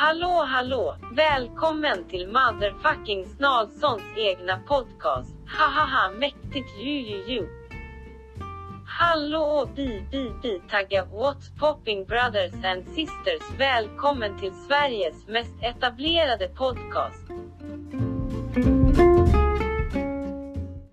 Hallå hallå! Välkommen till motherfucking Snalsons egna podcast. Hahaha mäktigt ju ju ju. Hallå bi bi bi tagga what's popping brothers and sisters. Välkommen till Sveriges mest etablerade podcast.